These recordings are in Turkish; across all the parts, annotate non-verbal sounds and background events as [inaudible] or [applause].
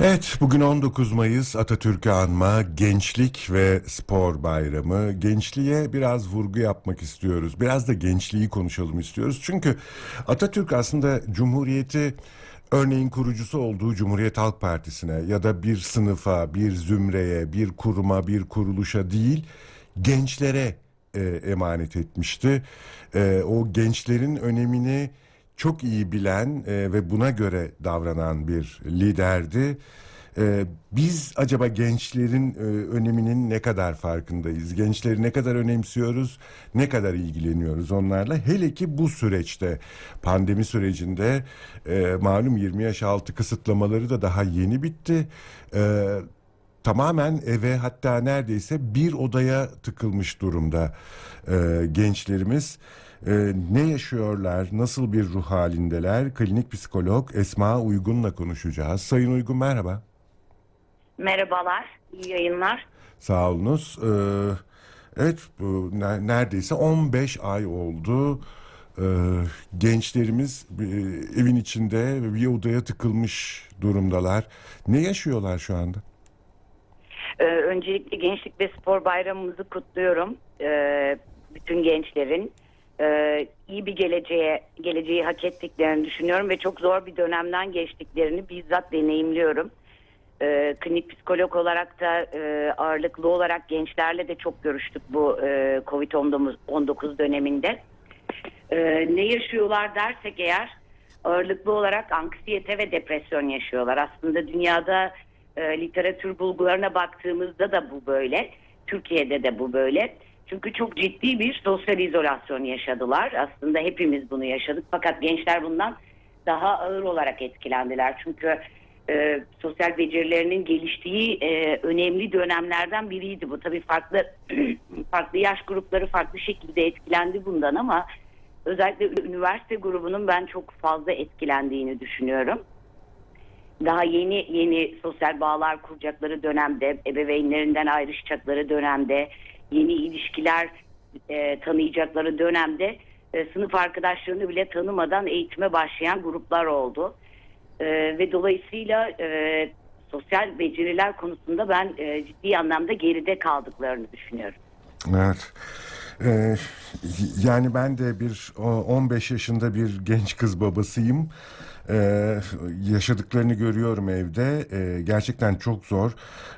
Evet bugün 19 Mayıs Atatürk'ü anma Gençlik ve Spor Bayramı. Gençliğe biraz vurgu yapmak istiyoruz. Biraz da gençliği konuşalım istiyoruz. Çünkü Atatürk aslında Cumhuriyeti örneğin kurucusu olduğu Cumhuriyet Halk Partisi'ne ya da bir sınıfa, bir zümreye, bir kuruma, bir kuruluşa değil gençlere e, emanet etmişti. E, o gençlerin önemini çok iyi bilen e, ve buna göre davranan bir liderdi. E, biz acaba gençlerin e, öneminin ne kadar farkındayız? Gençleri ne kadar önemsiyoruz? Ne kadar ilgileniyoruz onlarla? Hele ki bu süreçte pandemi sürecinde e, malum 20 yaş altı kısıtlamaları da daha yeni bitti. E, tamamen eve hatta neredeyse bir odaya tıkılmış durumda e, gençlerimiz. E, ne yaşıyorlar, nasıl bir ruh halindeler? Klinik psikolog Esma Uygun'la konuşacağız. Sayın Uygun merhaba. Merhabalar, iyi yayınlar. Sağ olunuz. Ee, evet, bu neredeyse 15 ay oldu. Ee, gençlerimiz e, evin içinde bir odaya tıkılmış durumdalar. Ne yaşıyorlar şu anda? Ee, öncelikle Gençlik ve Spor Bayramımızı kutluyorum. Ee, bütün gençlerin e, iyi bir geleceğe geleceği hak ettiklerini düşünüyorum ve çok zor bir dönemden geçtiklerini bizzat deneyimliyorum. E, klinik psikolog olarak da e, ağırlıklı olarak gençlerle de çok görüştük bu e, Covid-19 döneminde. E, ne yaşıyorlar dersek eğer ağırlıklı olarak anksiyete ve depresyon yaşıyorlar. Aslında dünyada e, literatür bulgularına baktığımızda da bu böyle. Türkiye'de de bu böyle. Çünkü çok ciddi bir sosyal izolasyon yaşadılar. Aslında hepimiz bunu yaşadık. Fakat gençler bundan daha ağır olarak etkilendiler. Çünkü e, sosyal becerilerinin geliştiği e, önemli dönemlerden biriydi bu. Tabii farklı [clears throat] farklı yaş grupları farklı şekilde etkilendi bundan ama özellikle üniversite grubunun ben çok fazla etkilendiğini düşünüyorum. Daha yeni yeni sosyal bağlar kuracakları dönemde, ebeveynlerinden ayrışacakları dönemde, yeni ilişkiler e, tanıyacakları dönemde e, sınıf arkadaşlarını bile tanımadan eğitime başlayan gruplar oldu. E, ve dolayısıyla e, sosyal beceriler konusunda ben e, ciddi anlamda geride kaldıklarını düşünüyorum. Evet. Ee, yani ben de bir 15 yaşında bir genç kız babasıyım. Ee, yaşadıklarını görüyorum evde. Ee, gerçekten çok zor.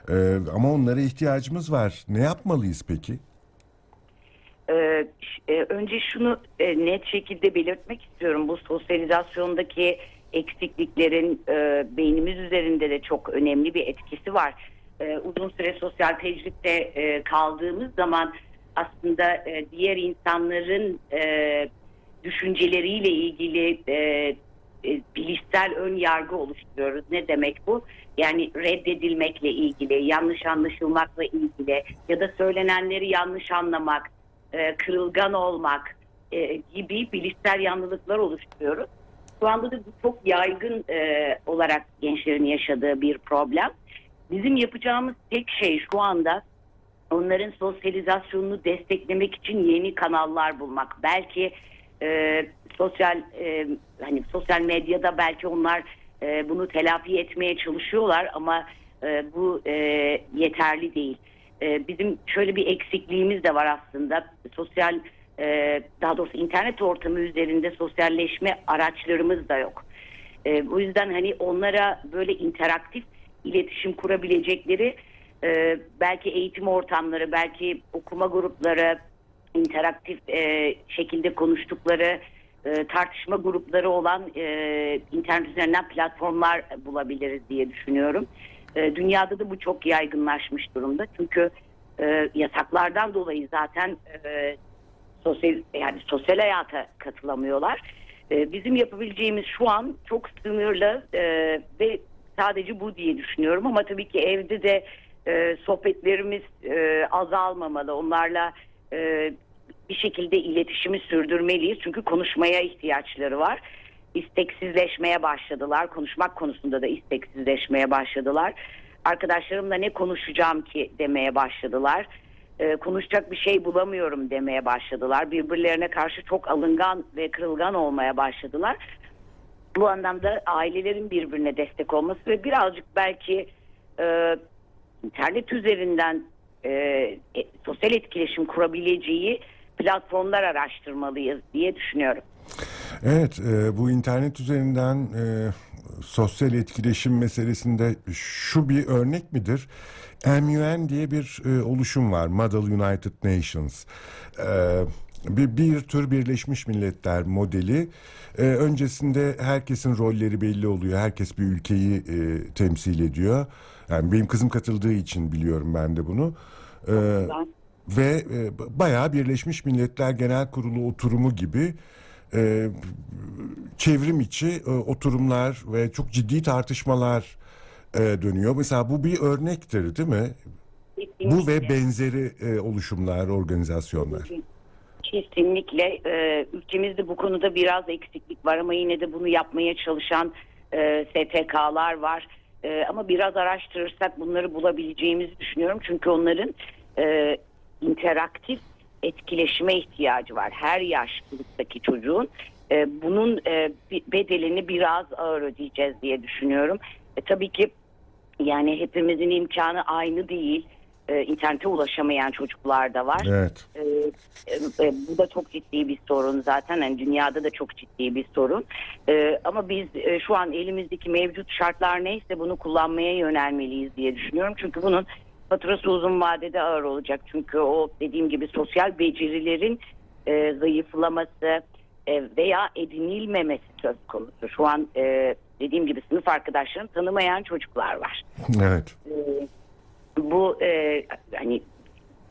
Ee, ama onlara ihtiyacımız var. Ne yapmalıyız peki? Ee, e, önce şunu e, net şekilde belirtmek istiyorum. Bu sosyalizasyondaki eksikliklerin e, beynimiz üzerinde de çok önemli bir etkisi var. E, uzun süre sosyal tecritte e, kaldığımız zaman aslında e, diğer insanların e, düşünceleriyle ilgili e, e, bilişsel ön yargı oluşturuyoruz. Ne demek bu? Yani reddedilmekle ilgili, yanlış anlaşılmakla ilgili ya da söylenenleri yanlış anlamak, e, kırılgan olmak e, gibi bilişsel yanlılıklar oluşturuyoruz. Şu anda da çok yaygın e, olarak gençlerin yaşadığı bir problem. Bizim yapacağımız tek şey şu anda onların sosyalizasyonunu desteklemek için yeni kanallar bulmak. Belki e, sosyal e, hani sosyal medyada belki onlar e, bunu telafi etmeye çalışıyorlar ama e, bu e, yeterli değil. E, bizim şöyle bir eksikliğimiz de var aslında sosyal e, daha doğrusu internet ortamı üzerinde sosyalleşme araçlarımız da yok. E, bu yüzden hani onlara böyle interaktif iletişim kurabilecekleri e, belki eğitim ortamları, belki okuma grupları, interaktif e, şekilde konuştukları e, tartışma grupları olan e, internet üzerinden platformlar bulabiliriz diye düşünüyorum. E, dünyada da bu çok yaygınlaşmış durumda. Çünkü e, yasaklardan dolayı zaten e, sosyal yani sosyal hayata katılamıyorlar. E, bizim yapabileceğimiz şu an çok sınırlı e, ve sadece bu diye düşünüyorum ama tabii ki evde de e, sohbetlerimiz e, azalmamalı. Onlarla e, bir şekilde iletişimi sürdürmeliyiz. Çünkü konuşmaya ihtiyaçları var. İsteksizleşmeye başladılar. Konuşmak konusunda da isteksizleşmeye başladılar. Arkadaşlarımla ne konuşacağım ki demeye başladılar. Ee, konuşacak bir şey bulamıyorum demeye başladılar. Birbirlerine karşı çok alıngan ve kırılgan olmaya başladılar. Bu anlamda ailelerin birbirine destek olması ve birazcık belki e, internet üzerinden e, e, sosyal etkileşim kurabileceği platformlar araştırmalıyız diye düşünüyorum. Evet, e, bu internet üzerinden e, sosyal etkileşim meselesinde şu bir örnek midir? MUN diye bir e, oluşum var, Model United Nations. E, bir, bir tür Birleşmiş Milletler modeli. E, öncesinde herkesin rolleri belli oluyor, herkes bir ülkeyi e, temsil ediyor. Yani benim kızım katıldığı için biliyorum ben de bunu. E, ve e, bayağı Birleşmiş Milletler Genel Kurulu oturumu gibi e, çevrim içi e, oturumlar ve çok ciddi tartışmalar e, dönüyor. Mesela bu bir örnektir değil mi? Bu ve benzeri e, oluşumlar, organizasyonlar. Kesinlikle e, ülkemizde bu konuda biraz eksiklik var ama yine de bunu yapmaya çalışan e, STK'lar var. E, ama biraz araştırırsak bunları bulabileceğimizi düşünüyorum. Çünkü onların e, interaktif etkileşime ihtiyacı var. Her yaş gruptaki çocuğun e, bunun e, bedelini biraz ağır ödeyeceğiz diye düşünüyorum. E, tabii ki yani hepimizin imkanı aynı değil. E, internete ulaşamayan çocuklar da var. Evet. E, e, bu da çok ciddi bir sorun zaten. Yani dünyada da çok ciddi bir sorun. E, ama biz e, şu an elimizdeki mevcut şartlar neyse bunu kullanmaya yönelmeliyiz diye düşünüyorum. Çünkü bunun faturası uzun vadede ağır olacak. Çünkü o dediğim gibi sosyal becerilerin e, zayıflaması e, veya edinilmemesi söz konusu. Şu an e, dediğim gibi sınıf arkadaşlarını tanımayan çocuklar var. Evet. E, bu e, hani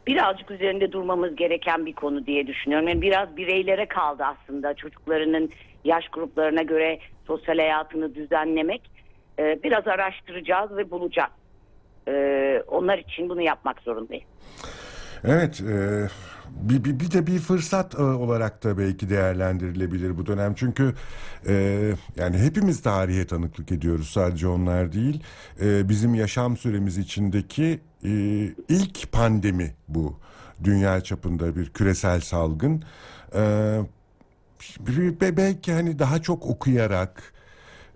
birazcık üzerinde durmamız gereken bir konu diye düşünüyorum. Yani biraz bireylere kaldı aslında çocuklarının yaş gruplarına göre sosyal hayatını düzenlemek. E, biraz araştıracağız ve bulacağız. E, onlar için bunu yapmak zorundayız. Evet, e, bir, bir, bir de bir fırsat e, olarak da belki değerlendirilebilir bu dönem. Çünkü e, yani hepimiz tarihe tanıklık ediyoruz sadece onlar değil. E, bizim yaşam süremiz içindeki e, ilk pandemi bu. Dünya çapında bir küresel salgın. E, belki hani daha çok okuyarak...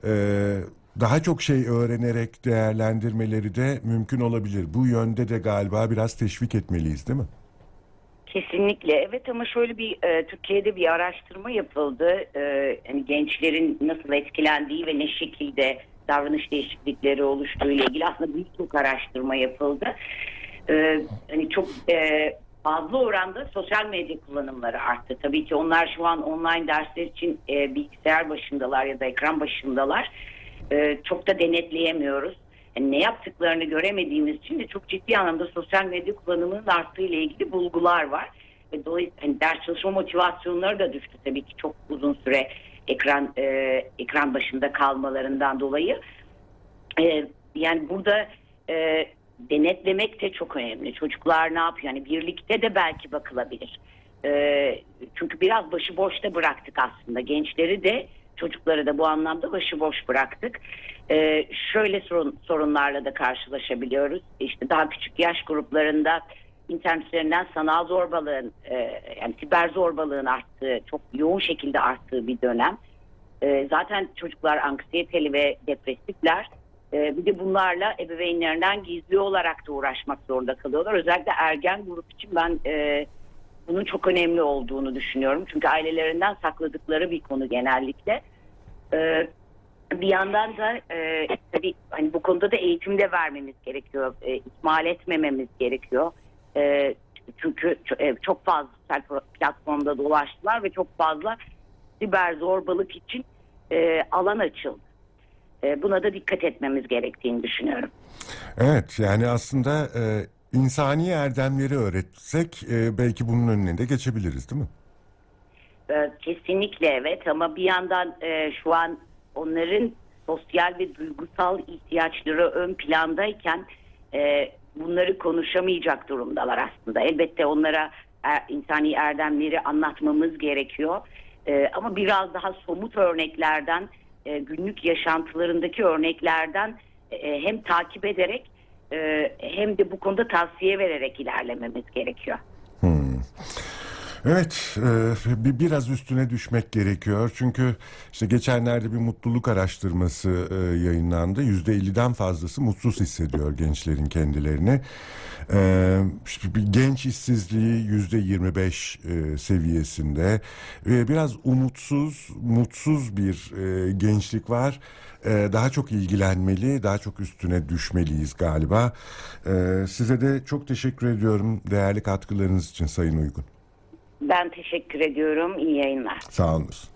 E, daha çok şey öğrenerek değerlendirmeleri de mümkün olabilir. Bu yönde de galiba biraz teşvik etmeliyiz değil mi? Kesinlikle evet ama şöyle bir e, Türkiye'de bir araştırma yapıldı. E, yani gençlerin nasıl etkilendiği ve ne şekilde davranış değişiklikleri oluştuğu ile ilgili aslında birçok araştırma yapıldı. E, hani çok e, fazla oranda sosyal medya kullanımları arttı. Tabii ki onlar şu an online dersler için e, bilgisayar başındalar ya da ekran başındalar e, çok da denetleyemiyoruz. Yani ne yaptıklarını göremediğimiz için de çok ciddi anlamda sosyal medya kullanımının arttığı ile ilgili bulgular var. Ve dolayısıyla hani ders çalışma motivasyonları da düştü tabii ki çok uzun süre ekran e, ekran başında kalmalarından dolayı. E, yani burada e, denetlemek de çok önemli. Çocuklar ne yapıyor? Yani birlikte de belki bakılabilir. E, çünkü biraz başıboşta bıraktık aslında. Gençleri de çocukları da bu anlamda başıboş bıraktık. Ee, şöyle sorun, sorunlarla da karşılaşabiliyoruz. İşte daha küçük yaş gruplarında internet üzerinden sanal zorbalığın e, yani siber zorbalığın arttığı çok yoğun şekilde arttığı bir dönem. E, zaten çocuklar anksiyeteli ve depresifler. E, bir de bunlarla ebeveynlerinden gizli olarak da uğraşmak zorunda kalıyorlar. Özellikle ergen grup için ben e, bunun çok önemli olduğunu düşünüyorum. Çünkü ailelerinden sakladıkları bir konu genellikle. Ee, bir yandan da e, tabii hani bu konuda da eğitim de vermemiz gerekiyor. E, ihmal etmememiz gerekiyor. E, çünkü e, çok fazla platformda dolaştılar ve çok fazla siber zorbalık için e, alan açıldı. E, buna da dikkat etmemiz gerektiğini düşünüyorum. Evet yani aslında e, insani erdemleri öğretsek e, belki bunun önüne de geçebiliriz değil mi? E, kesinlikle evet ama bir yandan e, şu an onların sosyal ve duygusal ihtiyaçları ön plandayken e, bunları konuşamayacak durumdalar aslında. Elbette onlara er, insani erdemleri anlatmamız gerekiyor. E, ama biraz daha somut örneklerden, e, günlük yaşantılarındaki örneklerden e, hem takip ederek e, hem de bu konuda tavsiye vererek ilerlememiz gerekiyor. Hmm. Evet, e, bir biraz üstüne düşmek gerekiyor. Çünkü işte geçenlerde bir mutluluk araştırması e, yayınlandı. Yüzde 50'den fazlası mutsuz hissediyor gençlerin kendilerini. E, işte bir genç işsizliği yüzde 25 e, seviyesinde. ve biraz umutsuz, mutsuz bir e, gençlik var. E, daha çok ilgilenmeli, daha çok üstüne düşmeliyiz galiba. E, size de çok teşekkür ediyorum değerli katkılarınız için Sayın Uygun. Ben teşekkür ediyorum. İyi yayınlar. Sağ olunuz.